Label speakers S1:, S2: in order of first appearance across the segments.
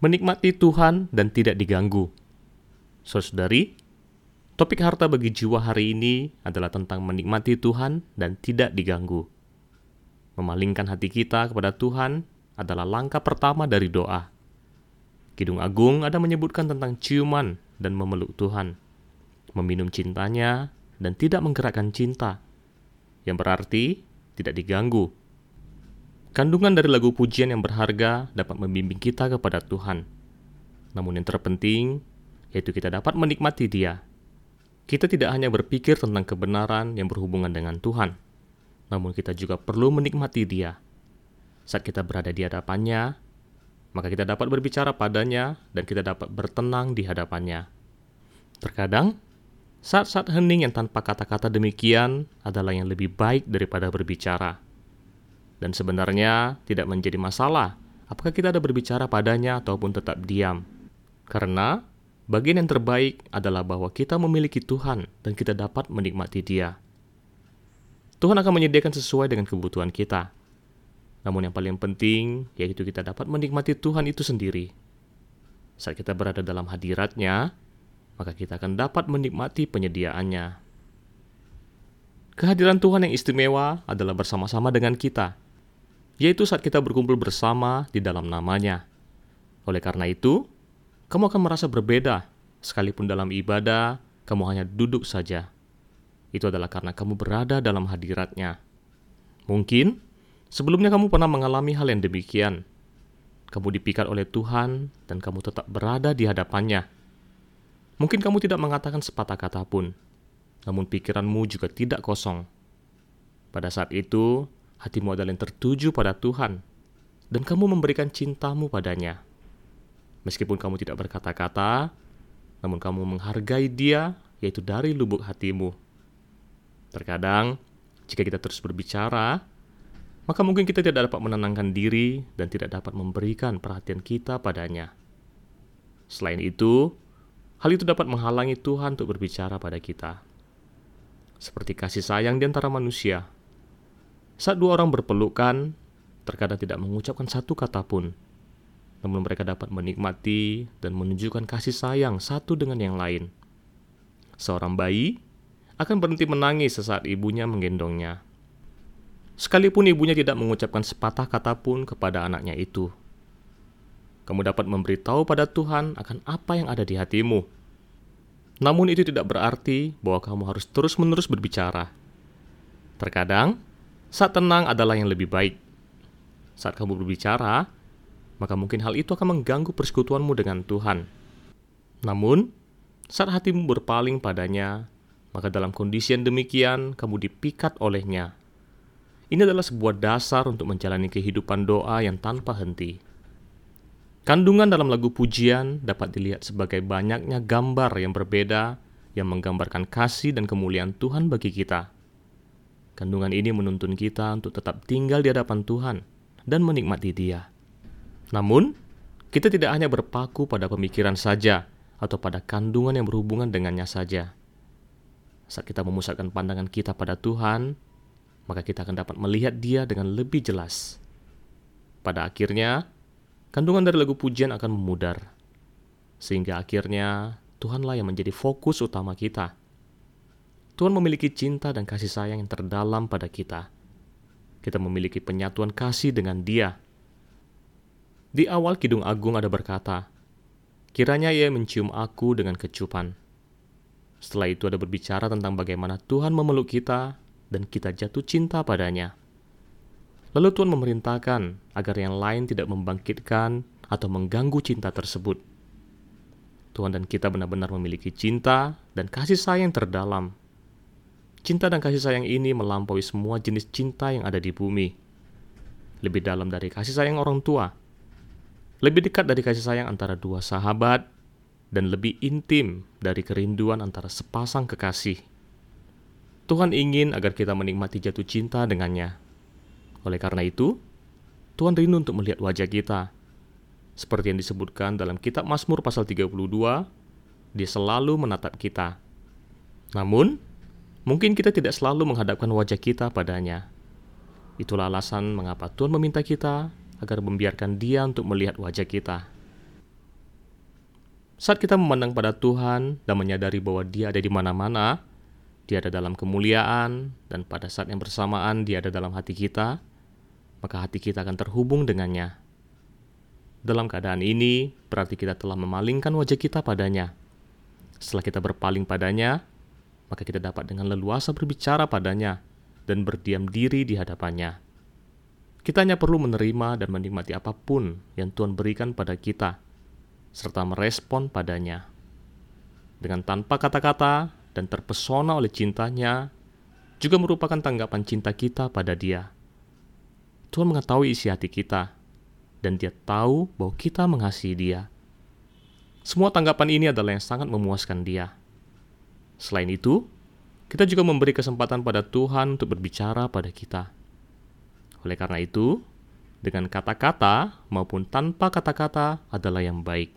S1: menikmati Tuhan dan tidak diganggu. Saudari, topik harta bagi jiwa hari ini adalah tentang menikmati Tuhan dan tidak diganggu. Memalingkan hati kita kepada Tuhan adalah langkah pertama dari doa. Kidung Agung ada menyebutkan tentang ciuman dan memeluk Tuhan, meminum cintanya dan tidak menggerakkan cinta, yang berarti tidak diganggu. Kandungan dari lagu pujian yang berharga dapat membimbing kita kepada Tuhan. Namun yang terpenting, yaitu kita dapat menikmati dia. Kita tidak hanya berpikir tentang kebenaran yang berhubungan dengan Tuhan, namun kita juga perlu menikmati dia. Saat kita berada di hadapannya, maka kita dapat berbicara padanya dan kita dapat bertenang di hadapannya. Terkadang, saat-saat hening yang tanpa kata-kata demikian adalah yang lebih baik daripada berbicara. Dan sebenarnya tidak menjadi masalah apakah kita ada berbicara padanya ataupun tetap diam. Karena bagian yang terbaik adalah bahwa kita memiliki Tuhan dan kita dapat menikmati Dia. Tuhan akan menyediakan sesuai dengan kebutuhan kita. Namun yang paling penting yaitu kita dapat menikmati Tuhan itu sendiri. Saat kita berada dalam hadiratnya, maka kita akan dapat menikmati penyediaannya. Kehadiran Tuhan yang istimewa adalah bersama-sama dengan kita, yaitu saat kita berkumpul bersama di dalam namanya. Oleh karena itu, kamu akan merasa berbeda, sekalipun dalam ibadah, kamu hanya duduk saja. Itu adalah karena kamu berada dalam hadiratnya. Mungkin Sebelumnya kamu pernah mengalami hal yang demikian. Kamu dipikat oleh Tuhan dan kamu tetap berada di hadapannya. Mungkin kamu tidak mengatakan sepatah kata pun, namun pikiranmu juga tidak kosong. Pada saat itu, hatimu adalah yang tertuju pada Tuhan, dan kamu memberikan cintamu padanya. Meskipun kamu tidak berkata-kata, namun kamu menghargai dia, yaitu dari lubuk hatimu. Terkadang, jika kita terus berbicara, maka mungkin kita tidak dapat menenangkan diri dan tidak dapat memberikan perhatian kita padanya. Selain itu, hal itu dapat menghalangi Tuhan untuk berbicara pada kita. Seperti kasih sayang di antara manusia. Saat dua orang berpelukan, terkadang tidak mengucapkan satu kata pun, namun mereka dapat menikmati dan menunjukkan kasih sayang satu dengan yang lain. Seorang bayi akan berhenti menangis sesaat ibunya menggendongnya sekalipun ibunya tidak mengucapkan sepatah kata pun kepada anaknya itu. Kamu dapat memberitahu pada Tuhan akan apa yang ada di hatimu. Namun itu tidak berarti bahwa kamu harus terus-menerus berbicara. Terkadang, saat tenang adalah yang lebih baik. Saat kamu berbicara, maka mungkin hal itu akan mengganggu persekutuanmu dengan Tuhan. Namun, saat hatimu berpaling padanya, maka dalam kondisi yang demikian kamu dipikat olehnya ini adalah sebuah dasar untuk menjalani kehidupan doa yang tanpa henti. Kandungan dalam lagu pujian dapat dilihat sebagai banyaknya gambar yang berbeda yang menggambarkan kasih dan kemuliaan Tuhan bagi kita. Kandungan ini menuntun kita untuk tetap tinggal di hadapan Tuhan dan menikmati Dia. Namun, kita tidak hanya berpaku pada pemikiran saja atau pada kandungan yang berhubungan dengannya saja. Saat kita memusatkan pandangan kita pada Tuhan, maka kita akan dapat melihat dia dengan lebih jelas. Pada akhirnya, kandungan dari lagu pujian akan memudar, sehingga akhirnya Tuhanlah yang menjadi fokus utama kita. Tuhan memiliki cinta dan kasih sayang yang terdalam pada kita. Kita memiliki penyatuan kasih dengan Dia. Di awal Kidung Agung ada berkata, Kiranya ia mencium aku dengan kecupan. Setelah itu ada berbicara tentang bagaimana Tuhan memeluk kita dan kita jatuh cinta padanya. Lalu Tuhan memerintahkan agar yang lain tidak membangkitkan atau mengganggu cinta tersebut. Tuhan dan kita benar-benar memiliki cinta dan kasih sayang terdalam. Cinta dan kasih sayang ini melampaui semua jenis cinta yang ada di bumi. Lebih dalam dari kasih sayang orang tua, lebih dekat dari kasih sayang antara dua sahabat, dan lebih intim dari kerinduan antara sepasang kekasih. Tuhan ingin agar kita menikmati jatuh cinta dengannya. Oleh karena itu, Tuhan rindu untuk melihat wajah kita. Seperti yang disebutkan dalam kitab Mazmur pasal 32, dia selalu menatap kita. Namun, mungkin kita tidak selalu menghadapkan wajah kita padanya. Itulah alasan mengapa Tuhan meminta kita agar membiarkan dia untuk melihat wajah kita. Saat kita memandang pada Tuhan dan menyadari bahwa Dia ada di mana-mana, Dia ada dalam kemuliaan, dan pada saat yang bersamaan Dia ada dalam hati kita, maka hati kita akan terhubung dengannya. Dalam keadaan ini, berarti kita telah memalingkan wajah kita padanya. Setelah kita berpaling padanya, maka kita dapat dengan leluasa berbicara padanya dan berdiam diri di hadapannya. Kita hanya perlu menerima dan menikmati apa pun yang Tuhan berikan pada kita, serta merespon padanya. Dengan tanpa kata-kata dan terpesona oleh cintanya, juga merupakan tanggapan cinta kita pada dia. Tuhan mengetahui isi hati kita, dan dia tahu bahwa kita mengasihi dia. Semua tanggapan ini adalah yang sangat memuaskan dia. Selain itu, kita juga memberi kesempatan pada Tuhan untuk berbicara pada kita. Oleh karena itu, dengan kata-kata maupun tanpa kata-kata adalah yang baik.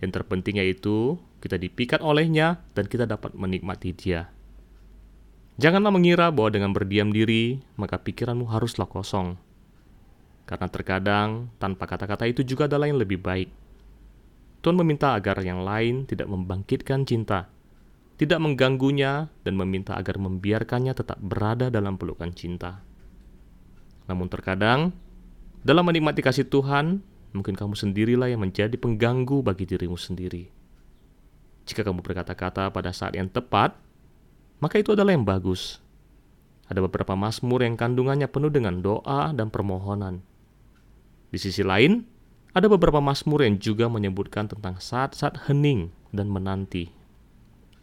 S1: Yang terpenting yaitu kita dipikat olehnya dan kita dapat menikmati dia. Janganlah mengira bahwa dengan berdiam diri, maka pikiranmu haruslah kosong. Karena terkadang tanpa kata-kata itu juga adalah yang lebih baik. Tuhan meminta agar yang lain tidak membangkitkan cinta, tidak mengganggunya, dan meminta agar membiarkannya tetap berada dalam pelukan cinta. Namun terkadang, dalam menikmati kasih Tuhan, mungkin kamu sendirilah yang menjadi pengganggu bagi dirimu sendiri. Jika kamu berkata-kata pada saat yang tepat, maka itu adalah yang bagus. Ada beberapa mazmur yang kandungannya penuh dengan doa dan permohonan. Di sisi lain, ada beberapa mazmur yang juga menyebutkan tentang saat-saat hening dan menanti.